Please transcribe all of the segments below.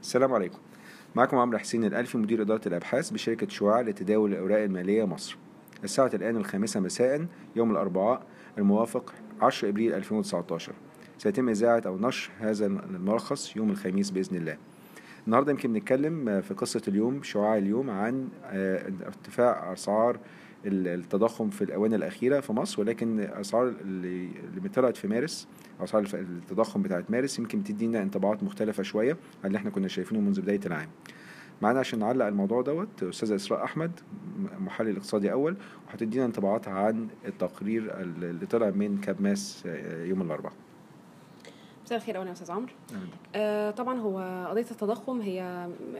السلام عليكم. معكم عمرو حسين الألفي مدير إدارة الأبحاث بشركة شعاع لتداول الأوراق المالية مصر. الساعة الآن الخامسة مساء يوم الأربعاء الموافق 10 إبريل 2019 سيتم إذاعة أو نشر هذا الملخص يوم الخميس بإذن الله. النهاردة يمكن نتكلم في قصة اليوم شعاع اليوم عن آه، ارتفاع أسعار التضخم في الآونة الأخيرة في مصر ولكن أسعار اللي طلعت في مارس أسعار التضخم بتاعت مارس يمكن تدينا انطباعات مختلفة شوية عن اللي إحنا كنا شايفينه منذ بداية العام. معانا عشان نعلق الموضوع دوت أستاذة إسراء أحمد محلل اقتصادي أول وهتدينا انطباعاتها عن التقرير اللي طلع من كابماس آه، يوم الأربعاء. مساء الخير اولا يا أستاذ عمرو بك. آه طبعا هو قضية التضخم هي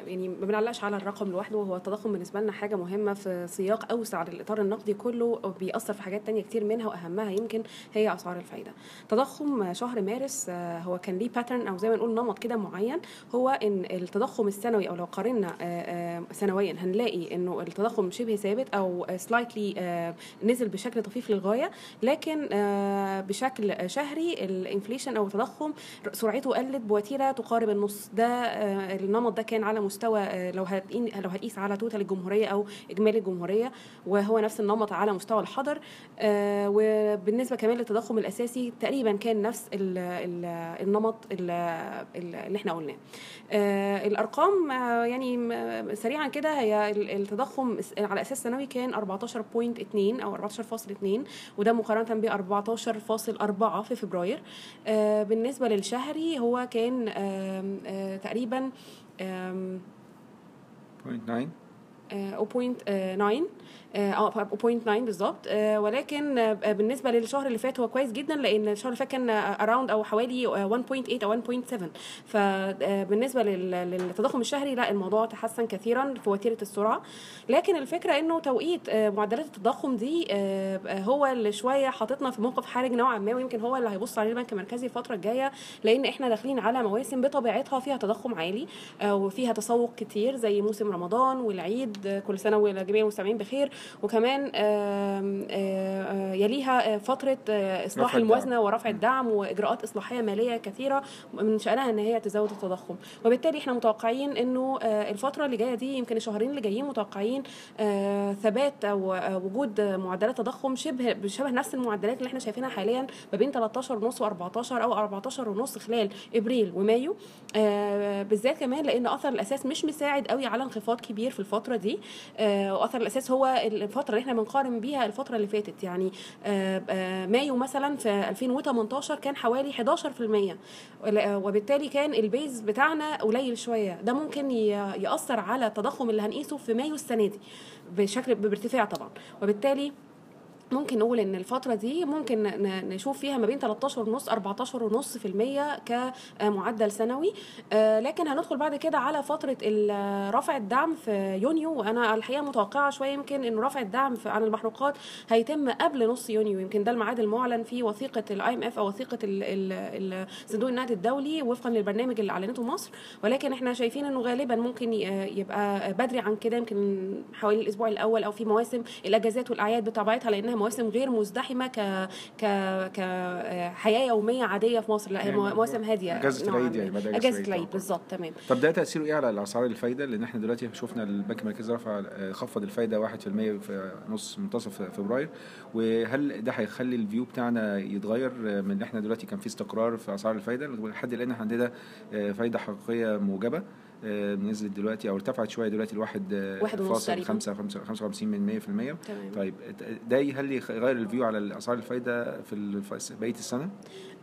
يعني ما بنعلقش على الرقم لوحده هو التضخم بالنسبة لنا حاجة مهمة في سياق أوسع للإطار النقدي كله بيأثر في حاجات تانية كتير منها وأهمها يمكن هي أسعار الفايدة تضخم شهر مارس آه هو كان ليه pattern أو زي ما نقول نمط كده معين هو إن التضخم السنوي أو لو قارنا آه آه سنويا هنلاقي إنه التضخم شبه ثابت أو slightly آه نزل بشكل طفيف للغاية لكن آه بشكل شهري ال inflation أو التضخم سرعته قلت بوتيرة تقارب النص. ده آه، النمط ده كان على مستوى آه، لو لو هتقيس على total الجمهورية أو إجمالي الجمهورية وهو نفس النمط على مستوى الحضر. آه، وبالنسبة كمان للتضخم الأساسي تقريبا كان نفس ال ال النمط ال- ال- اللي إحنا قلناه. الأرقام يعني سريعا كده هي ال- التضخم على أساس سنوي كان 14.2 أو 14.2 وده مقارنة ب 14.4 في فبراير. آه، بالنسبة للشهري هو كان آه، تقريبا آم، Point nine. آه، 0.9 آه 0.9 بالظبط. آه، ولكن آه، بالنسبة للشهر اللي فات هو كويس جدا لأن الشهر اللي فات كان اراوند أو حوالي آه، 1.8 أو 1.7 فبالنسبه للتضخم الشهري لا الموضوع تحسن كثيرا في وتيرة السرعة. لكن الفكرة إنه توقيت آه، معدلات التضخم دي آه، آه، هو اللي شوية حاططنا في موقف حرج نوعا ما ويمكن هو اللي هيبص عليه البنك المركزي الفترة الجاية لأن إحنا داخلين على مواسم بطبيعتها فيها تضخم عالي آه، وفيها تسوق كتير زي موسم رمضان والعيد آه، كل سنة والجميع المستمعين بخير. وكمان يليها آه، فترة آه، إصلاح. الموازنة ورفع الدعم وإجراءات إصلاحية مالية كثيرة من شأنها إن هي تزود التضخم. وبالتالي إحنا متوقعين إنه آه، الفترة اللي جاية دي يمكن الشهرين اللي جايين متوقعين ثبات أو وجود معدلات تضخم شبه بشبه نفس المعدلات اللي إحنا شايفينها حاليا ما بين 13 ونص و14 أو 14 ونص خلال إبريل ومايو. بالذات كمان لأن أثر الأساس مش مساعد قوي على انخفاض كبير في الفترة دي. وأثر الأساس هو الفترة اللي إحنا بنقارن بيها الفترة اللي فاتت. يعني مايو مثلا في 2018 كان حوالي 11% ولا- وبالتالي كان البيز بتاعنا قليل شوية. ده ممكن يأثر على التضخم اللي هنقيسه في مايو السنة دي بشكل بارتفاع طبعا. وبالتالي ممكن نقول إن الفترة دي ممكن نشوف فيها ما بين 13 ونص 14 ونص في المية كمعدل سنوي. آه، لكن هندخل بعد كده على فترة رفع الدعم في يونيو. وأنا الحقيقة متوقعة شوية يمكن إن رفع الدعم عن المحروقات هيتم قبل نص يونيو. يمكن ده الميعاد المعلن في وثيقة ال IMF أو وثيقة صندوق النقد الدولي وفقا للبرنامج اللي أعلنته مصر. ولكن إحنا شايفين إنه غالبا ممكن يبقى بدري عن كده. يمكن حوالي الأسبوع الأول أو في مواسم الأجازات والأعياد بطبيعتها لأنها مواسم غير مزدحمة ك ك كحياه يومية عادية في مصر. لا هي مو- مواسم هادية. نوعاً العيد. يعني بعد أجازة العيد. بالظبط تمام. طب ده تأثيره إيه على الأسعار الفايدة؟ لأن إحنا دلوقتي شفنا البنك المركزي رفع خفض الفايدة 1% في نص منتصف فبراير. وهل ده هيخلي الفيو بتاعنا يتغير من إحنا دلوقتي كان في استقرار في أسعار الفايدة؟ لحد الآن عندنا فايدة حقيقية موجبة. نزلت دلوقتي أو ارتفعت شوية دلوقتي لواحد آه، واحد ونص فاصل تقريباً. خمسة خمسة- 55 من 100% تمام طيب ده هل يغير ال view على اسعار الفايدة في بقية السنة؟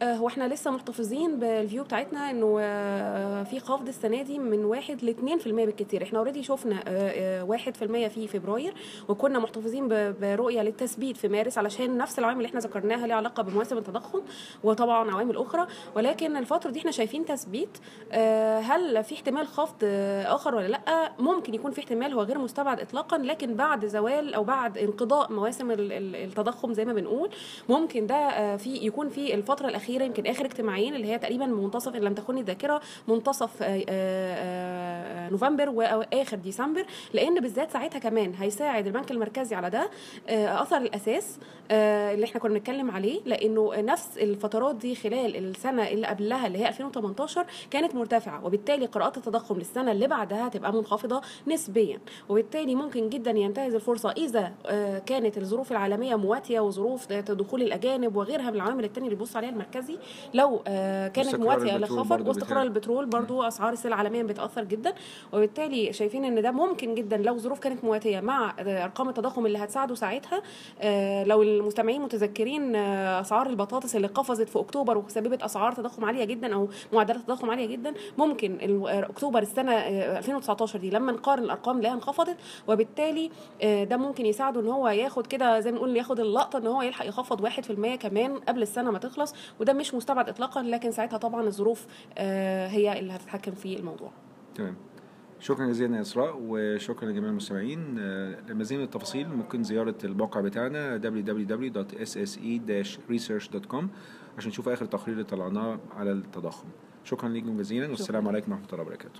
آه، هو إحنا لسه محتفظين بال view بتاعتنا انه آه، في خفض السنة دي من 1 ل 2% بالكتير. إحنا already شفنا آه، آه، 1% في فبراير وكنا محتفظين برؤية للتثبيت في مارس علشان نفس العوامل اللي إحنا ذكرناها ليها علاقة بمواسم التضخم وطبعا عوامل أخرى. ولكن الفترة دي إحنا شايفين تثبيت. آه، هل في احتمال خفض آه، آخر ولا لأ؟ ممكن يكون في احتمال هو غير مستبعد اطلاقا لكن بعد زوال أو بعد انقضاء مواسم ال- ال- التضخم زي ما بنقول ممكن ده آه، في يكون في الفترة الأخيرة يمكن آخر اجتماعين اللي هي تقريبا منتصف إن لم تخني الذاكرة منتصف آه، آه، آه، نوفمبر واخر ديسمبر لأن بالذات ساعتها كمان هيساعد البنك المركزي على ده آه، اثر الأساس آه، اللي إحنا كنا بنتكلم عليه لأنه نفس الفترات دي خلال السنة اللي قبلها اللي هي 2018 كانت مرتفعة وبالتالي قراءات التضخم للسنة اللي بعدها هتبقى منخفضة نسبيا وبالتالي ممكن جدا ينتهز الفرصة إذا آه، كانت الظروف العالمية مواتية وظروف دخول الأجانب وغيرها من العوامل التانية اللي بيبص عليها المركزي لو آه، كانت مواتية لخفض واستقرار. البترول برضو أسعار السلع عالميا بتاثر جدا وبالتالي شايفين إن ده ممكن جدا لو ظروف كانت مواتية مع آه، أرقام التضخم اللي هتساعده ساعتها آه، لو المستمعين متذكرين آه، أسعار البطاطس اللي قفزت في أكتوبر وسببت أسعار تضخم عالية جدا أو معدلات تضخم عالية جدا ممكن أكتوبر السنة آه، 2019 دي لما نقارن الأرقام نلاقيها انخفضت وبالتالي ده ممكن يساعده إن هو ياخد كده زي ما نقول ياخد اللقطة إن هو يلحق يخفض 1% كمان قبل السنة ما تخلص وده مش مستبعد اطلاقا لكن ساعتها طبعا الظروف هي اللي هتتحكم في الموضوع. تمام. شكرا جزيلا يا إسراء وشكرا لجميع المستمعين. آه، لمزيد من التفاصيل ممكن زيارة الموقع بتاعنا www.sse-research.com عشان نشوف آخر تقرير اللي طلعناه على التضخم. شكرا لكم جزيلا والسلام. عليكم ورحمة الله وبركاته.